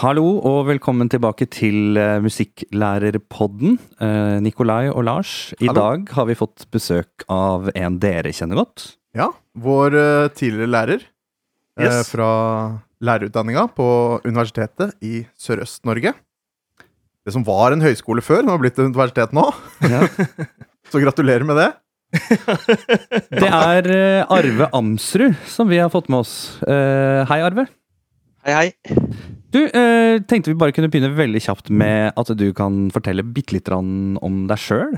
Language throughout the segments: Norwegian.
Hallo og velkommen tilbake til uh, Musikklærerpodden. Uh, Nikolai og Lars, i Hallo. dag har vi fått besøk av en dere kjenner godt. Ja, vår eh, tidligere lærer eh, Yes. fra lærerutdanninga på Universitetet i Sørøst-Norge. Det som var en høyskole før, nå har blitt et universitet nå. Ja. Så gratulerer med det. Det er Arve Amsrud som vi har fått med oss. Hei, Arve. Hei, hei. Du, eh, tenkte vi bare kunne begynne veldig kjapt med at du kan fortelle bitte litt om deg sjøl.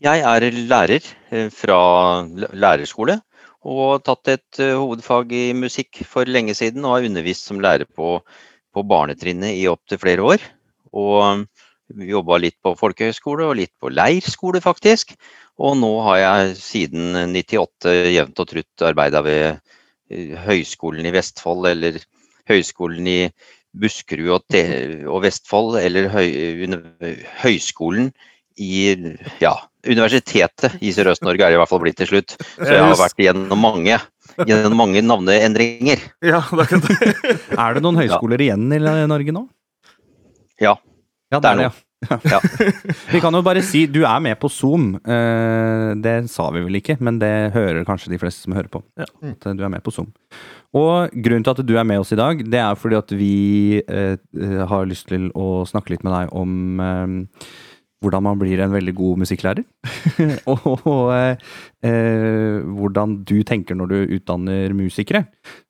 Jeg er lærer eh, fra lærerskole og har tatt et eh, hovedfag i musikk for lenge siden og har undervist som lærer på, på barnetrinnet i opptil flere år. Og jobba litt på folkehøyskole og litt på leirskole, faktisk. Og nå har jeg siden 98 jevnt og trutt arbeida ved eh, Høgskolen i Vestfold eller Høgskolen i Buskerud og, og Vestfold, eller høy, Høgskolen i ja, Universitetet i Sørøst-Norge er det i hvert fall blitt til slutt. Så jeg har vært gjennom mange, gjennom mange navneendringer. Ja, det er det. Er det noen høyskoler igjen i Norge nå? Ja. Ja, det Det er er det, ja. Vi kan jo bare si du er med på Zoom. Eh, det sa vi vel ikke, men det hører kanskje de fleste som hører på. At du er med på Zoom. Og grunnen til at du er med oss i dag, det er fordi at vi eh, eh, har lyst til å snakke litt med deg om eh, hvordan man blir en veldig god musikklærer. og og eh, eh, hvordan du tenker når du utdanner musikere.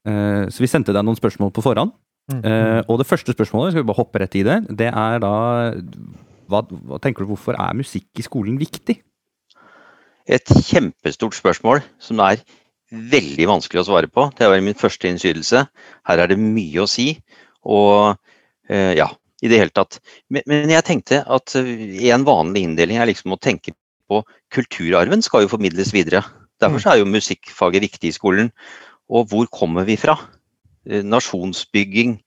Eh, så vi sendte deg noen spørsmål på forhånd. Eh, og det første spørsmålet, skal vi bare hoppe rett i det, det er da hva, hva tenker du, hvorfor er musikk i skolen viktig? Et kjempestort spørsmål som det er veldig vanskelig å svare på. Det var min første innskytelse. Her er det mye å si. Og eh, ja, i det hele tatt. Men, men jeg tenkte at eh, en vanlig inndeling er liksom å tenke på kulturarven skal jo formidles videre. Derfor så er jo musikkfaget viktig i skolen. Og hvor kommer vi fra? Eh, Nasjonsbygging,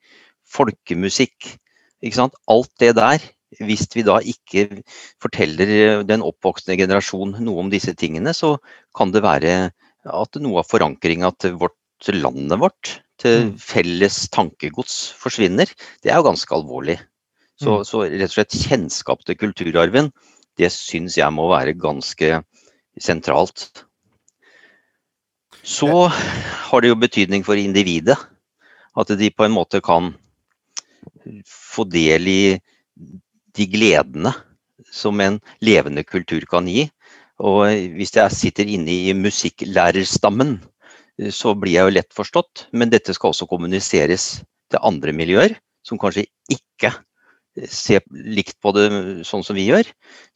folkemusikk. Alt det der. Hvis vi da ikke forteller eh, den oppvoksende generasjon noe om disse tingene, så kan det være at noe av forankringa til vårt, til landet vårt, til felles tankegods, forsvinner. Det er jo ganske alvorlig. Så, så rett og slett kjennskap til kulturarven, det syns jeg må være ganske sentralt. Så har det jo betydning for individet. At de på en måte kan få del i de gledene som en levende kultur kan gi. Og hvis jeg sitter inne i musikklærerstammen, så blir jeg jo lett forstått. Men dette skal også kommuniseres til andre miljøer, som kanskje ikke ser likt på det sånn som vi gjør.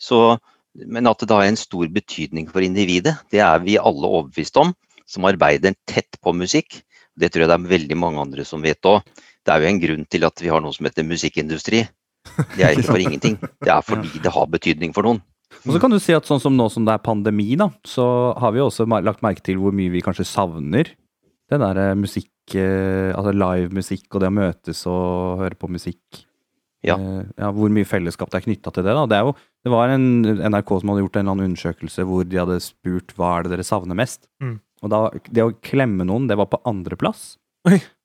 Så, men at det da er en stor betydning for individet, det er vi alle overbevist om, som arbeider tett på musikk. Det tror jeg det er veldig mange andre som vet òg. Det er jo en grunn til at vi har noe som heter musikkindustri. Det er ikke for ingenting. Det er fordi det har betydning for noen. Og så kan du si at sånn som nå som det er pandemi, da, så har vi også lagt merke til hvor mye vi kanskje savner den der eh, musikk, eh, altså livemusikk og det å møtes og høre på musikk. Ja. Eh, ja, hvor mye fellesskap det er knytta til det. da. Det, er jo, det var en NRK som hadde gjort en eller annen undersøkelse hvor de hadde spurt hva er det dere savner mest. Mm. Og da, det å klemme noen, det var på andreplass.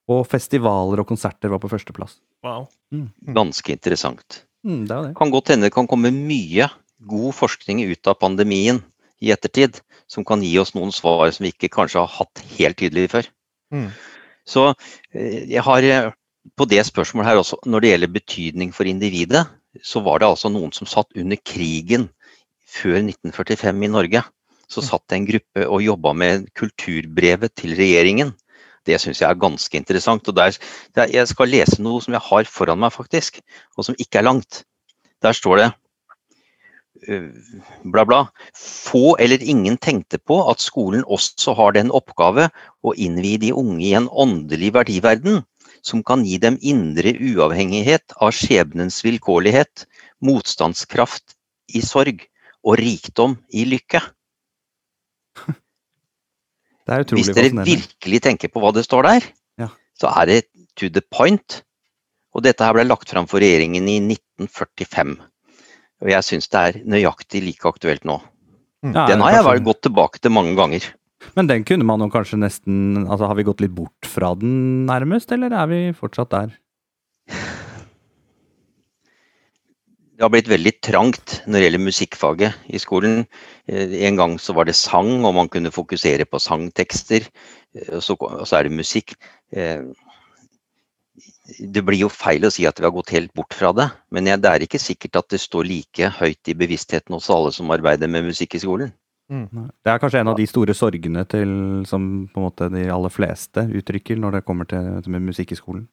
Og festivaler og konserter var på førsteplass. Wow. Ganske interessant. Mm, det det. kan godt hende det kan komme mye god forskning ut av pandemien i ettertid, som kan gi oss noen svar som vi ikke kanskje har hatt helt tydelig før. Mm. Så eh, jeg har eh, på det spørsmålet her også, når det gjelder betydning for individet, så var det altså noen som satt under krigen før 1945 i Norge. Så satt det en gruppe og jobba med kulturbrevet til regjeringen. Det syns jeg er ganske interessant. og der, Jeg skal lese noe som jeg har foran meg, faktisk, og som ikke er langt. Der står det eh, bla, bla. Få eller ingen tenkte på at skolen også har den oppgave å innvie de unge i en åndelig verdiverden som kan gi dem indre uavhengighet av skjebnens vilkårlighet, motstandskraft i sorg og rikdom i lykke. Det er utrolig Hvis dere virkelig tenker på hva det står der, Ja. så er det to the point. Og dette her ble lagt fram for regjeringen i 1945. Og jeg syns det er nøyaktig like aktuelt nå. Ja, Den har jeg vel gått tilbake til mange ganger. Men den kunne man jo kanskje nesten Altså, har vi gått litt bort fra den nærmest, eller er vi fortsatt der? Det har blitt veldig trangt når det gjelder musikkfaget i skolen. Eh, En gang så var det sang, og man kunne fokusere på sangtekster. eh, Og så, og så er det musikk. Eh, Det blir jo feil å si at vi har gått helt bort fra det, men det er ikke sikkert at det står like høyt i bevisstheten hos alle som arbeider med musikk i skolen. Nei. Det er kanskje en av de store sorgene til, som de aller fleste uttrykker når det kommer til, til musikk i skolen.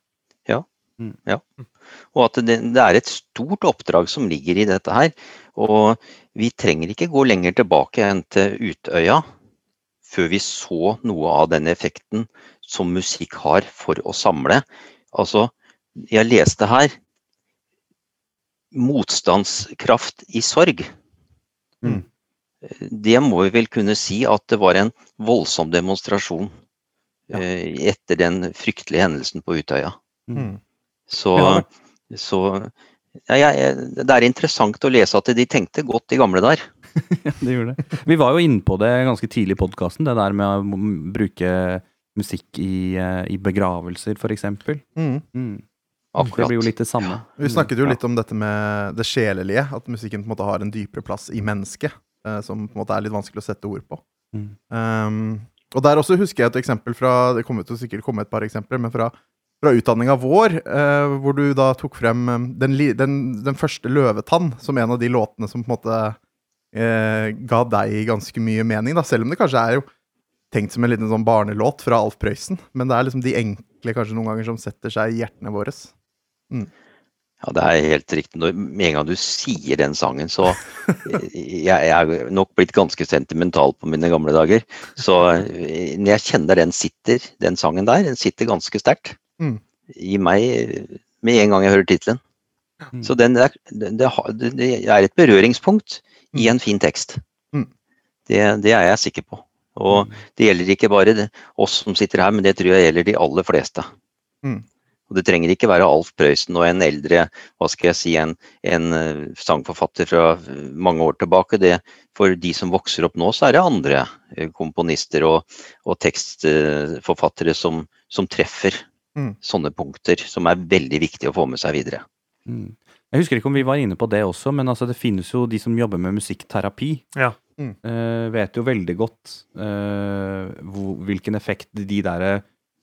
Og at det, det er et stort oppdrag som ligger i dette her. Og vi trenger ikke gå lenger tilbake enn til Utøya før vi så noe av den effekten som musikk har for å samle. Altså, jeg leste her motstandskraft i sorg. Mm. Det må vi vel kunne si at det var en voldsom demonstrasjon Ja. eh, etter den fryktelige hendelsen på Utøya. Mm. Så, Ja. så ja, det er interessant å lese at de tenkte godt i gamle der. Ja, det gjorde det. Vi var jo inne på det ganske tidlig i podkasten, det der med å bruke musikk i, eh, i begravelser, f.eks. Mm. Mm. Akkurat. Det blir jo litt det samme. Vi snakket jo litt om dette med det sjelelige, at musikken på en måte har en dypere plass i mennesket, eh, som på en måte er litt vanskelig å sette ord på. Mm. Um, og der også husker jeg et eksempel fra Det kommer til å sikkert komme et par eksempler, men fra, fra utdanninga vår, eh, hvor du da tok frem eh, den, den, den første 'Løvetann' som en av de låtene som på en måte eh, ga deg ganske mye mening, da, selv om det kanskje er jo tenkt som en liten sånn barnelåt fra Alf Prøysen. Men det er liksom de enkle kanskje noen ganger som setter seg i hjertene våre. Ja, det er helt riktig. Med en gang du sier den sangen, så Jeg, jeg er nok blitt ganske sentimental på mine gamle dager. Så eh, når jeg kjenner den sitter, den sangen der, den sitter ganske sterkt Mm. i meg med en gang jeg hører tittelen. Mm. Så den der, det, det, er et berøringspunkt i en fin tekst. Mm. Det, det er jeg sikker på. Og det gjelder ikke bare oss som sitter her, men det tror jeg gjelder de aller fleste. Mm. Og det trenger ikke være Alf Prøysen og en eldre, hva skal jeg si, en, en eh, sangforfatter fra eh, mange år tilbake. Det, for de som vokser opp nå, så er det andre eh, komponister og, og tekstforfattere som, som treffer Mm. sånne punkter, som er veldig viktig å få med seg videre. Mm. Jeg husker ikke om vi var inne på det også, men altså det finnes jo de som jobber med musikkterapi. Ja. eh, vet jo veldig godt uh, hvor, hvilken effekt de der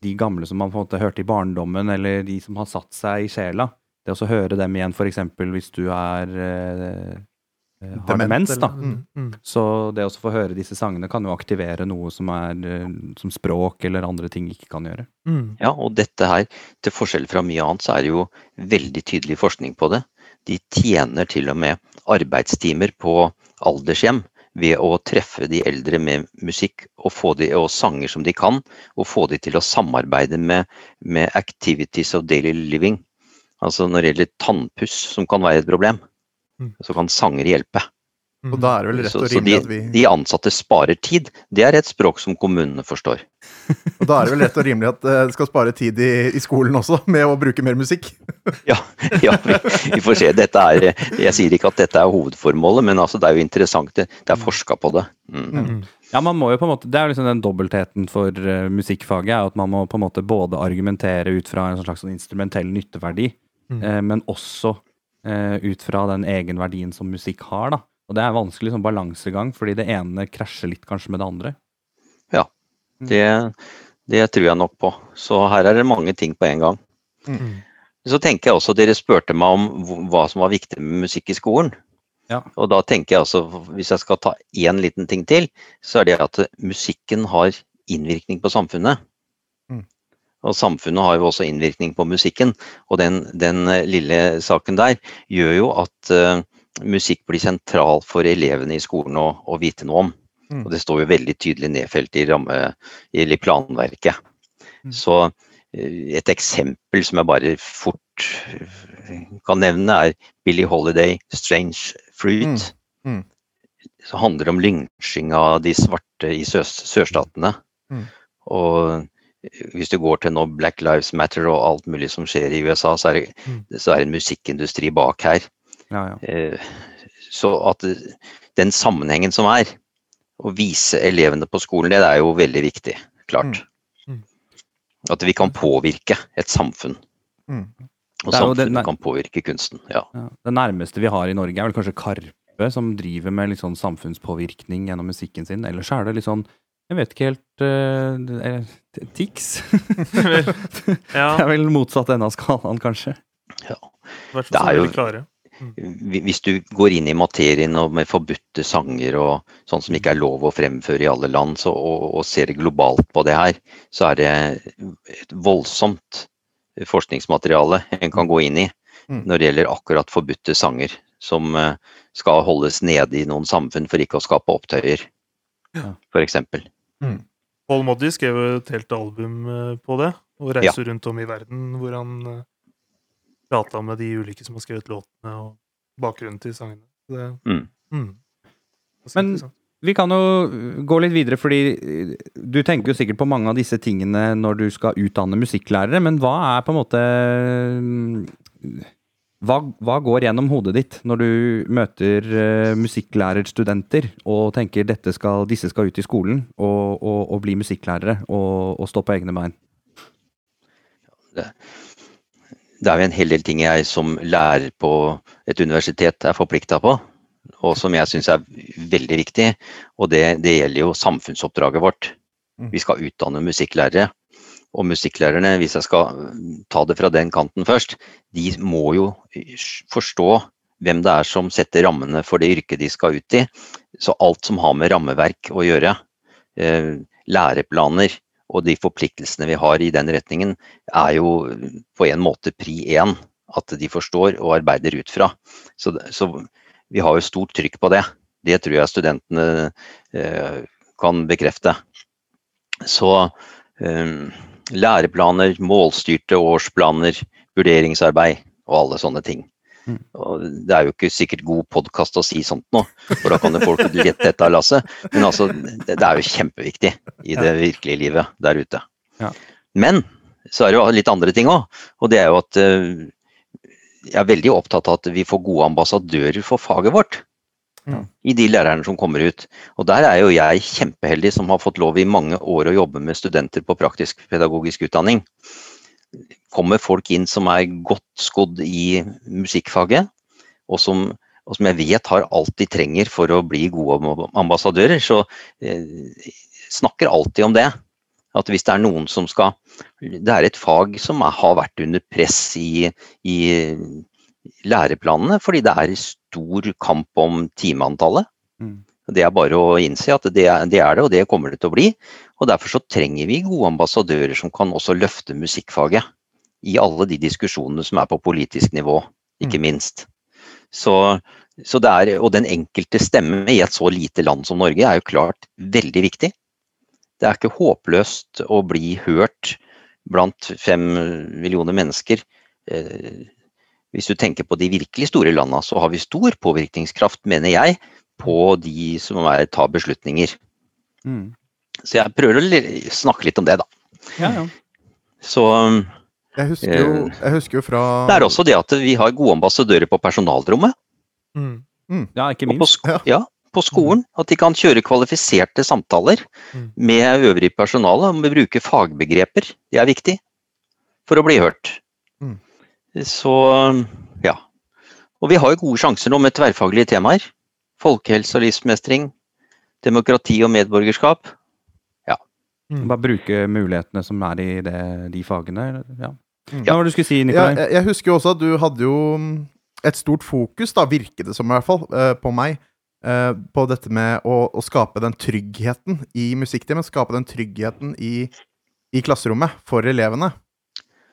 de gamle som man på en måte hørte i barndommen, eller de som har satt seg i sjela Det å så høre dem igjen, f.eks. hvis du er eh, har Dement, demens, da. Mm, mm. Så det å få høre disse sangene kan jo aktivere noe som er eh, som språk eller andre ting ikke kan gjøre. Mm. Ja, og dette her, til forskjell fra mye annet, så er det jo veldig tydelig forskning på det. De tjener til og med arbeidstimer på aldershjem ved å treffe de eldre med musikk og, få de, og sanger som de kan, og få de til å samarbeide med, med activities of daily living. Altså når det gjelder tannpuss, som kan være et problem. Så kan sanger hjelpe. Og da er det vel rett og rimelig at vi de ansatte sparer tid. Det er et språk som kommunene forstår. Og da er det vel rett og rimelig at eh, det skal spare tid i, i skolen også, med å bruke mer musikk. Ja, ja vi, vi får se. Dette er, jeg sier ikke at dette er hovedformålet, men altså, det er jo interessant. Det, det er forska på det. Mm. Mm. Ja, man må jo på en måte, Det er liksom den dobbeltheten for uh, musikkfaget, er at man må på en måte både argumentere ut fra en slags sånn instrumentell nytteverdi, Mm. uh, men også ut fra den egenverdien som musikk har. da. Og Det er vanskelig som balansegang, fordi det ene krasjer litt kanskje med det andre. Det, det tror jeg nok på. Så her er det mange ting på en gang. Mm. Så tenker jeg også, Dere spurte meg om hva som var viktig med musikk i skolen. Ja. Og da tenker jeg altså, Hvis jeg skal ta én liten ting til, så er det at musikken har innvirkning på samfunnet. Og samfunnet har jo også innvirkning på musikken. Og den, den eh, lille saken der gjør jo at uh, musikk blir sentral for elevene i skolen å, å vite noe om. Mm. Og det står jo veldig tydelig nedfelt i, ramme, i planverket. Mm. Så eh, et eksempel som jeg bare fort kan nevne, er Billie Holiday 'Strange Fruit'. Mm. Mm. Så handler om lynsjing av de svarte i sør sørstatene. Mm. Og hvis du går til nå Black Lives Matter og alt mulig som skjer i USA, så er det, Mm. så er det en musikkindustri bak her. Ja, ja. Eh, Så at den sammenhengen som er, å vise elevene på skolen, det er jo veldig viktig. Klart. Mm. Mm. At vi kan påvirke et samfunn. Mm. Og er det- samfunnet kan påvirke kunsten. Ja. Ja. Det nærmeste vi har i Norge, er vel kanskje Karpe, som driver med litt sånn samfunnspåvirkning gjennom musikken sin. Ellers er det litt sånn Jeg vet ikke helt uh, det er- Tix? Vel, Det er vel motsatt ende av skalaen, kanskje. ja. det er jo-. Hvi- Hvis du går inn i materien og med forbudte sanger og sånn som ikke er lov å fremføre i alle land, så, og, og ser globalt på det her, så er det et voldsomt forskningsmateriale en kan gå inn i Mm. når det gjelder akkurat forbudte sanger som eh, skal holdes nede i noen samfunn for ikke å skape opptøyer, Ja. f.eks. Paul Moddy skrev et helt album eh, på det, og reiser rundt om i verden hvor han uh, prata med de ulike som har skrevet låtene, og bakgrunnen til sangene. Det, Mm. mm. Men- Vi kan jo gå litt videre, fordi eh, du tenker jo sikkert på mange av disse tingene når du skal utdanne musikklærere, men hva er på en måte mm, hva, hva går gjennom hodet ditt når du møter uh, musikklærerstudenter og tenker dette skal, disse skal ut i skolen og, og, og bli musikklærere og, og stå på egne bein? Det er jo en hel del ting jeg som lærer på et universitet er forplikta på, og som jeg syns er veldig viktig. Og det, det gjelder jo samfunnsoppdraget vårt. Mm. Vi skal utdanne musikklærere. Og musikklærerne, hvis jeg skal ta det fra den kanten først, de må jo forstå hvem det er som setter rammene for det yrket de skal ut i. Så alt som har med rammeverk å gjøre, eh, læreplaner og de forpliktelsene vi har i den retningen, er jo på en måte pri én. At de forstår og arbeider ut fra. Så, så vi har jo stort trykk på det. Det tror jeg studentene eh, kan bekrefte. Så eh, læreplaner, målstyrte årsplaner, vurderingsarbeid og alle sånne ting. Mm. Det er jo ikke sikkert god podkast å si sånt nå, for da kan jo folk lette etter lasset. Men altså, det, det er jo kjempeviktig i det virkelige livet der ute. Ja. Men så er det jo litt andre ting òg, og det er jo at eh, jeg er veldig opptatt av at vi får gode ambassadører for faget vårt. Ja. I de lærerne som kommer ut. Og der er jo jeg kjempeheldig som har fått lov i mange år å jobbe med studenter på praktisk pedagogisk utdanning. Kommer folk inn som er godt skodd i musikkfaget, og som, og som jeg vet har alt de trenger for å bli gode ambassadører, så eh, snakker alltid om det. At hvis det er noen som skal Det er et fag som er, har vært under press i, i læreplanene, fordi det er stor kamp om timeantallet. Mm. Det er bare å innse at det er, det er det, og det kommer det til å bli. Og Derfor så trenger vi gode ambassadører som kan også løfte musikkfaget. I alle de diskusjonene som er på politisk nivå, ikke minst. Så, så det er, og den enkelte stemme i et så lite land som Norge er jo klart veldig viktig. Det er ikke håpløst å bli hørt blant fem millioner mennesker. Eh, hvis du tenker på de virkelig store landa, så har vi stor påvirkningskraft, mener jeg, på de som er, tar beslutninger. Mm. Så jeg prøver å snakke litt om det, da. Ja, ja. Så Jeg husker jo, jeg husker jo fra det er også det at vi har gode ambassadører på personalrommet. Mm. ja, ikke minst. på, minst. Ja. ja, på skolen. At de kan kjøre kvalifiserte samtaler Mm. med øvrig personale. Om vi bruker fagbegreper. Det er viktig for å bli hørt. Så ja. Og vi har jo gode sjanser nå med tverrfaglige temaer. Folkehelse og livsmestring. Demokrati og medborgerskap. Mm. Bare bruke mulighetene som er i det, de fagene. Ja. Mm. Hva var det du skulle si, ja, Nikolai? jeg, jeg husker jo også at du hadde jo mm, et stort fokus, da virket det som i hvert fall, eh, på meg, eh, på dette med å, å skape den tryggheten i musikktimen. Skape den tryggheten i, i klasserommet for elevene.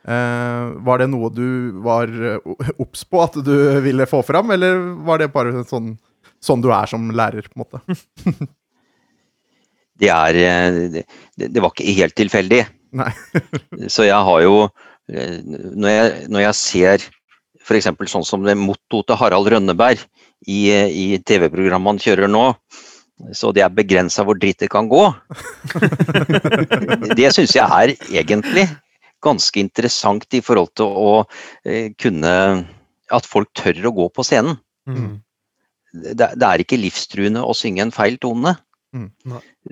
Eh, var det noe du var eh, obs på at du ville få fram, eller var det bare sånn, sånn du er som lærer, på en måte? Det er eh, Det, det var ikke helt tilfeldig. Nei. Så jeg har jo Når jeg, når jeg ser f.eks. sånn som det mottoet til Harald Rønneberg i, i TV-programmet han kjører nå, så det er begrensa hvor dritt det kan gå. Det syns jeg er egentlig ganske interessant i forhold til å eh, kunne At folk tør å gå på scenen. Mm. Det, det er ikke livstruende å synge en feil tone. Mm.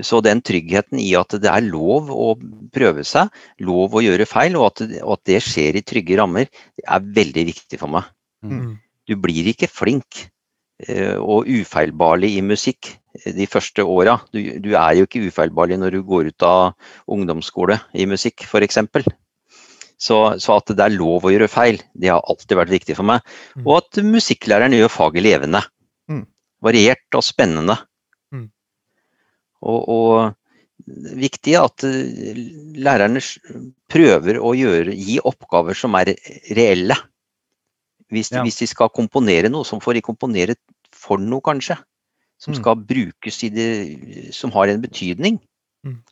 Så den tryggheten i at det er lov å prøve seg, lov å gjøre feil, og at, det- og at det skjer i trygge rammer, er veldig viktig for meg. Mm. Du blir ikke flink eh, og ufeilbarlig i musikk eh, de første åra. Du, du er jo ikke ufeilbarlig når du går ut av ungdomsskole i musikk, f.eks. Så, så at det er lov å gjøre feil, det har alltid vært viktig for meg. Mm. Og at musikklæreren gjør faget levende. Mm. Variert og spennende. Mm. Og, og viktig at eh, lærerne prøver å gjøre, gi oppgaver som er reelle. Hvis, Ja. hvis de skal komponere noe, så får de komponere for noe, kanskje. Som skal brukes i det Som har en betydning.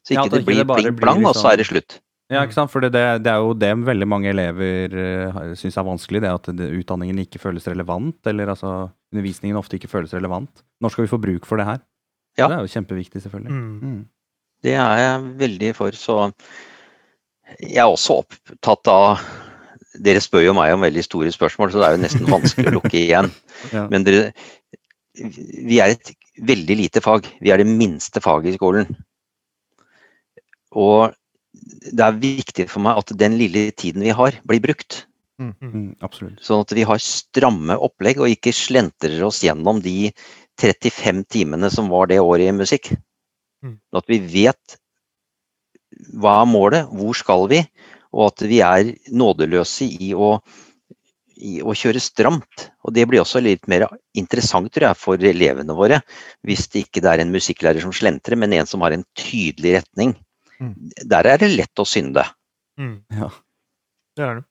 Så ikke ja, det blir det bare pling blir plang, og liksom- så er det slutt. Ja, ikke sant? For det, det er jo det veldig mange elever uh, syns er vanskelig, det at det, utdanningen ikke føles relevant, eller altså undervisningen ofte ikke føles relevant. Når skal vi få bruk for det her? Ja. Det er jo kjempeviktig, selvfølgelig. Mm. Mm. Det er jeg veldig for, så jeg er også opptatt av Dere spør jo meg om veldig store spørsmål, så det er jo nesten vanskelig å lukke igjen. Ja. Men dere Vi er et veldig lite fag. Vi er det minste faget i skolen. Og det er viktig for meg at den lille tiden vi har, blir brukt. Mm, absolutt. Sånn at vi har stramme opplegg og ikke slentrer oss gjennom de 35 timene som var det året i musikk. Mm. Sånn at vi vet hva er målet, hvor skal vi, og at vi er nådeløse i å, i å kjøre stramt. Og det blir også litt mer interessant tror jeg, for elevene våre, hvis det ikke er en musikklærer som slentrer, men en som har en tydelig retning. Mm. Der er det lett å synde. Mm. Ja. Det er det.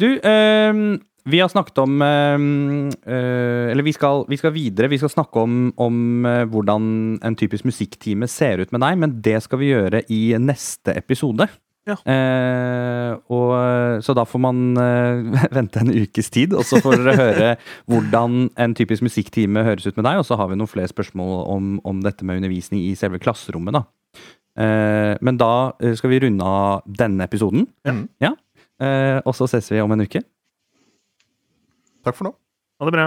Du, eh, vi har snakket om ehm, eh, Eller vi skal, vi skal videre. Vi skal snakke om, om eh, hvordan en typisk musikktime ser ut med deg, men det skal vi gjøre i neste episode. Ja. Eh, og, så da får man eh, vente en ukes tid, og så får dere høre hvordan en typisk musikktime høres ut med deg. Og så har vi noen flere spørsmål om, om dette med undervisning i selve klasserommet. da. Eh, men da eh, skal vi runde av denne episoden. Ja. Eh, og så ses vi om en uke. Takk for nå. Ha det bra.